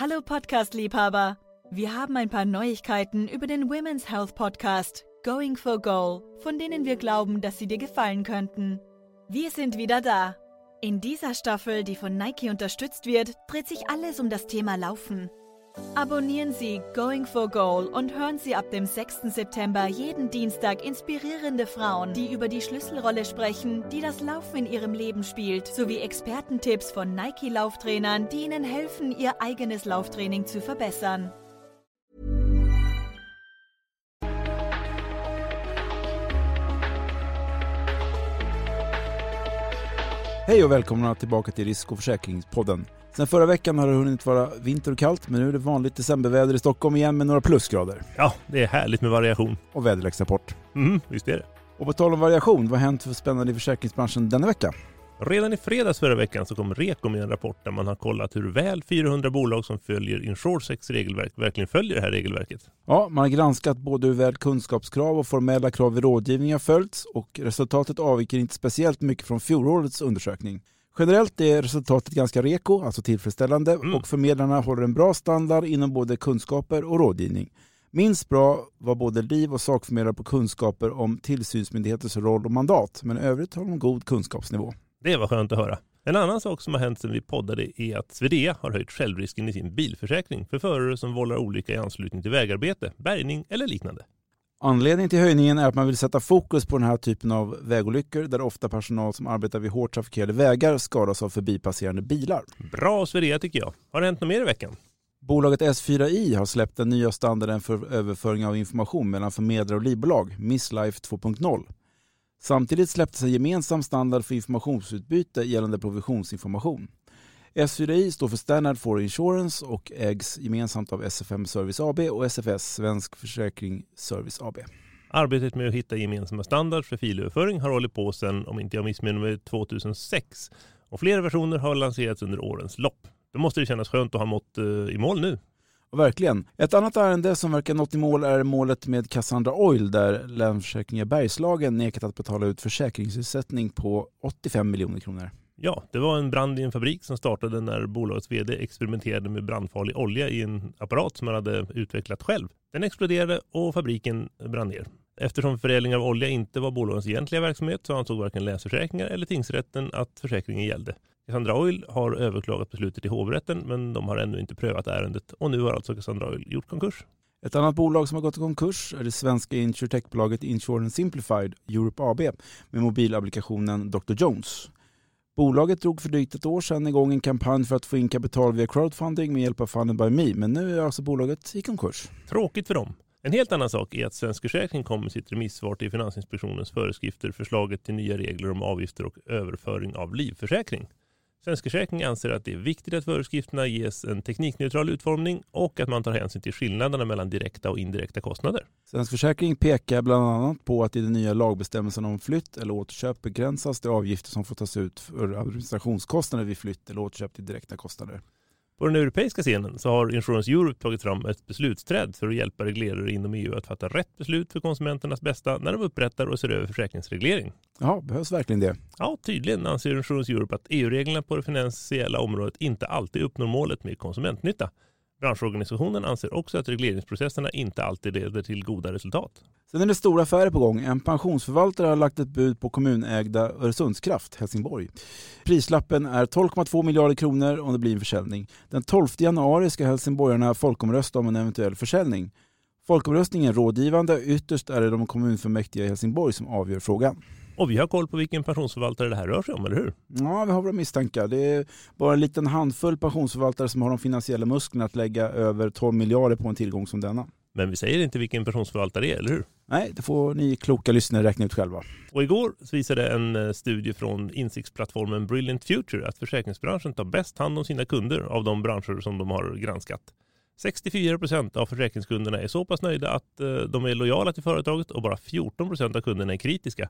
Hallo Podcast-Liebhaber! Wir haben ein paar Neuigkeiten über den Women's Health Podcast Going for Goal, von denen wir glauben, dass sie dir gefallen könnten. Wir sind wieder da. In dieser Staffel, die von Nike unterstützt wird, dreht sich alles um das Thema Laufen. Abonnieren Sie Going for Goal und hören Sie ab dem 6. September jeden Dienstag inspirierende Frauen, die über die Schlüsselrolle sprechen, die das Laufen in ihrem Leben spielt, sowie Expertentipps von Nike-Lauftrainern, die Ihnen helfen, Ihr eigenes Lauftraining zu verbessern. Hej och välkomna tillbaka till Risk och försäkringspodden. Sen förra veckan har det hunnit vara vinter och kallt, men nu är det vanligt decemberväder i Stockholm igen med några plusgrader. Ja, det är härligt med variation. Och väderleksrapport. Mm, visst är det. Och på tal om variation, vad har hänt för spännande i försäkringsbranschen denna vecka? Redan i fredags förra veckan så kom Reko med en rapport där man har kollat hur väl 400 bolag som följer Insursecs regelverk verkligen följer det här regelverket. Ja, man har granskat både hur väl kunskapskrav och formella krav vid rådgivning har följts och resultatet avviker inte speciellt mycket från fjolårets undersökning. Generellt är resultatet ganska reko, alltså tillfredsställande, Mm. och förmedlarna håller en bra standard inom både kunskaper och rådgivning. Minst bra var både liv och sakförmedlare på kunskaper om tillsynsmyndigheters roll och mandat, men i övrigt har de god kunskapsnivå. Det var skönt att höra. En annan sak som har hänt sedan vi poddade är att Svedea har höjt självrisken i sin bilförsäkring för förare som vållar olycka i anslutning till vägarbete, bärgning eller liknande. Anledningen till höjningen är att man vill sätta fokus på den här typen av vägolyckor där ofta personal som arbetar vid hårt trafikerade vägar skadas av förbipasserande bilar. Bra Svedea tycker jag. Har det hänt något mer i veckan? Bolaget S4I har släppt den nya standarden för överföring av information mellan förmedlare och livbolag, Misslife 2.0. Samtidigt släpptes en gemensam standard för informationsutbyte gällande provisionsinformation. S4I står för Standard for Insurance och ägs gemensamt av SFM Service AB och SFS Svensk Försäkring Service AB. Arbetet med att hitta gemensamma standards för filöverföring har hållit på sedan, om inte jag missminner mig, 2006. Och flera versioner har lanserats under årens lopp. Då måste det kännas skönt att ha mått eh, i mål nu. Och verkligen. Ett annat ärende som verkar nått i mål är målet med Cassandra Oil där Länsförsäkringar Bergslagen nekat att betala ut försäkringsersättning på 85 miljoner kronor. Ja, det var en brand i en fabrik som startade när bolagets vd experimenterade med brandfarlig olja i en apparat som han hade utvecklat själv. Den exploderade och fabriken brann ner. Eftersom förädling av olja inte var bolagens egentliga verksamhet så ansåg varken Länsförsäkringar eller tingsrätten att försäkringen gällde. Cassandra Oil har överklagat beslutet i hovrätten men de har ännu inte prövat ärendet och nu har alltså Cassandra Oil gjort konkurs. Ett annat bolag som har gått i konkurs är det svenska insurtechbolaget Insurance Simplified Europe AB med mobilapplikationen Dr. Jones. Bolaget drog för drygt ett år sedan igång en kampanj för att få in kapital via crowdfunding med hjälp av Funded by Me, men nu är alltså bolaget i konkurs. Tråkigt för dem. En helt annan sak är att Svensk Försäkring kom med sitt remissvar till Finansinspektionens föreskrifter förslaget till nya regler om avgifter och överföring av livförsäkring. Svensk Försäkring anser att det är viktigt att föreskrifterna ges en teknikneutral utformning och att man tar hänsyn till skillnaderna mellan direkta och indirekta kostnader. Svensk Försäkring pekar bland annat på att i den nya lagbestämmelsen om flytt eller återköp begränsas de avgifter som får tas ut för administrationskostnader vid flytt eller återköp till direkta kostnader. På den europeiska scenen så har Insurance Europe tagit fram ett beslutsträd för att hjälpa reglerare inom EU att fatta rätt beslut för konsumenternas bästa när de upprättar och ser över försäkringsreglering. Ja, behövs verkligen det? Ja, tydligen anser Insurance Europe att EU-reglerna på det finansiella området inte alltid uppnår målet med konsumentnytta. Branschorganisationen anser också att regleringsprocesserna inte alltid leder till goda resultat. Sen är det stora affärer på gång. En pensionsförvaltare har lagt ett bud på kommunägda Öresundskraft, Helsingborg. Prislappen är 12,2 miljarder kronor om det blir en försäljning. Den 12 januari ska helsingborgarna folkomrösta om en eventuell försäljning. Folkomröstningen är rådgivande. Ytterst är det de kommunfullmäktige i Helsingborg som avgör frågan. Och vi har koll på vilken pensionsförvaltare det här rör sig om, eller hur? Ja, vi har våra misstankar. Det är bara en liten handfull pensionsförvaltare som har de finansiella musklerna att lägga över 12 miljarder på en tillgång som denna. Men vi säger inte vilken pensionsförvaltare det är, eller hur? Nej, det får ni kloka lyssnare räkna ut själva. Och igår visade en eh, studie från insiktsplattformen Brilliant Future att försäkringsbranschen tar bäst hand om sina kunder av de branscher som de har granskat. 64 procent av försäkringskunderna är så pass nöjda att eh, de är lojala till företaget och bara 14 procent av kunderna är kritiska.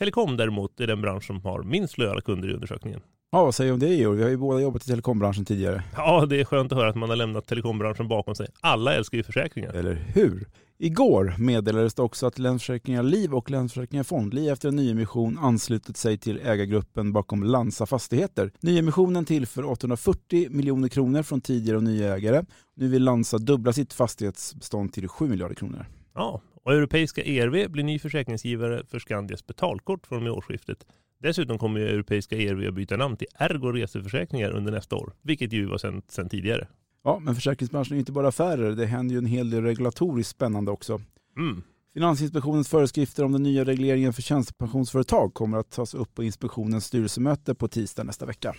Telekom däremot är den bransch som har minst lojala kunder i undersökningen. Ja, vad säger du om det Georg? Vi har ju båda jobbat i telekombranschen tidigare. Ja, det är skönt att höra att man har lämnat telekombranschen bakom sig. Alla älskar ju försäkringar. Eller hur? Igår meddelades det också att Länsförsäkringar Liv och Länsförsäkringar Fondliv efter en nyemission anslutit sig till ägargruppen bakom Lansa Fastigheter. Nyemissionen tillför 840 miljoner kronor från tidigare och nya ägare. Nu vill Lansa dubbla sitt fastighetsbestånd till 7 miljarder kronor. Ja, och Europeiska ERV blir ny försäkringsgivare för Skandias betalkort från och med årsskiftet. Dessutom kommer ju Europeiska ERV att byta namn till Ergo Reseförsäkringar under nästa år, vilket ju var sedan, sedan tidigare. Ja, men försäkringsbranschen är inte bara affärer. Det händer ju en hel del regulatoriskt spännande också. Mm. Finansinspektionens föreskrifter om den nya regleringen för tjänstepensionsföretag kommer att tas upp på inspektionens styrelsemöte på tisdag nästa vecka.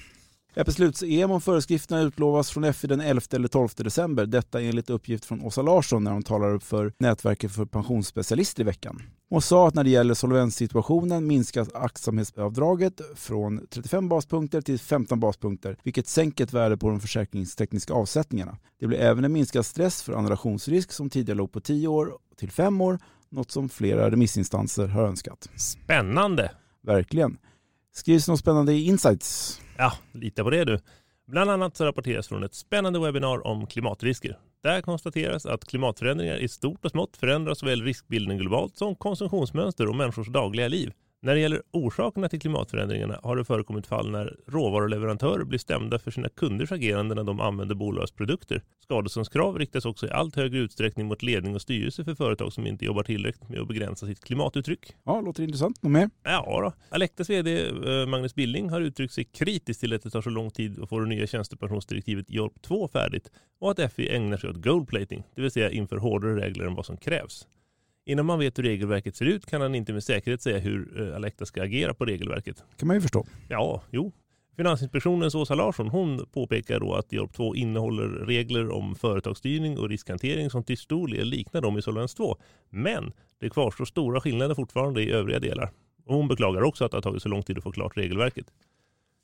Besluts-EM om föreskrifterna utlovas från FI den 11 eller 12 december. Detta enligt uppgift från Åsa Larsson när hon talar upp för Nätverket för pensionsspecialister i veckan. Hon sa att när det gäller solvenssituationen minskas aktsamhetsavdraget från 35 baspunkter till 15 baspunkter, vilket sänker ett värde på de försäkringstekniska avsättningarna. Det blir även en minskad stress för annulationsrisk som tidigare låg på 10 år till 5 år, något som flera remissinstanser har önskat. Spännande! Verkligen. Skrivs något spännande i Insights? Ja, lita på det du. Bland annat så rapporteras från ett spännande webbinar om klimatrisker. Där konstateras att klimatförändringar i stort och smått förändrar såväl riskbilden globalt som konsumtionsmönster och människors dagliga liv. När det gäller orsakerna till klimatförändringarna har det förekommit fall när råvaruleverantörer blir stämda för sina kunders agerande när de använder bolagets produkter. Skadeståndskrav riktas också i allt högre utsträckning mot ledning och styrelse för företag som inte jobbar tillräckligt med att begränsa sitt klimatuttryck. Ja, låter intressant. Något mer? Ja då. Alectas vd eh, Magnus Billing har uttryckt sig kritiskt till att det tar så lång tid att få det nya tjänstepensionsdirektivet JORP 2 färdigt och att FI ägnar sig åt goldplating, det vill säga inför hårdare regler än vad som krävs. Innan man vet hur regelverket ser ut kan han inte med säkerhet säga hur eh, Alecta ska agera på regelverket. kan man ju förstå. Ja, jo. Finansinspektionens Åsa Larsson hon påpekar då att JORP 2 innehåller regler om företagsstyrning och riskhantering som till stor del liknar de i Solvens 2. Men det kvarstår stora skillnader fortfarande i övriga delar. Och hon beklagar också att det har tagit så lång tid att få klart regelverket.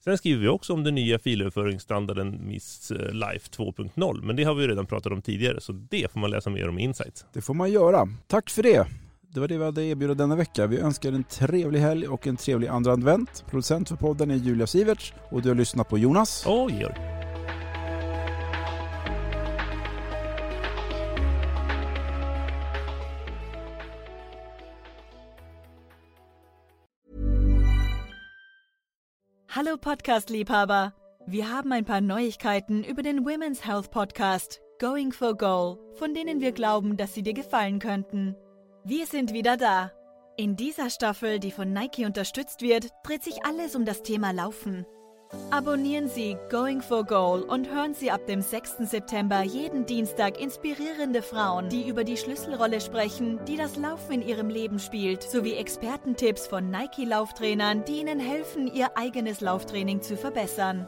Sen skriver vi också om den nya filöverföringsstandarden Miss eh, Life 2.0, men det har vi redan pratat om tidigare, så det får man läsa mer om i Insights. Det får man göra. Tack för det. Det var det vi hade erbjuda denna vecka. Vi önskar en trevlig helg och en trevlig andra advent. Producent för podden är Julia Siverts och du har lyssnat på Jonas. Och Georg. Hallo Podcast-Liebhaber! Wir haben ein paar Neuigkeiten über den Women's Health Podcast Going for Goal, von denen wir glauben, dass sie dir gefallen könnten. Wir sind wieder da. In dieser Staffel, die von Nike unterstützt wird, dreht sich alles um das Thema Laufen. Abonnieren Sie Going for Goal und hören Sie ab dem 6. September jeden Dienstag inspirierende Frauen, die über die Schlüsselrolle sprechen, die das Laufen in ihrem Leben spielt, sowie Expertentipps von Nike-Lauftrainern, die Ihnen helfen, Ihr eigenes Lauftraining zu verbessern.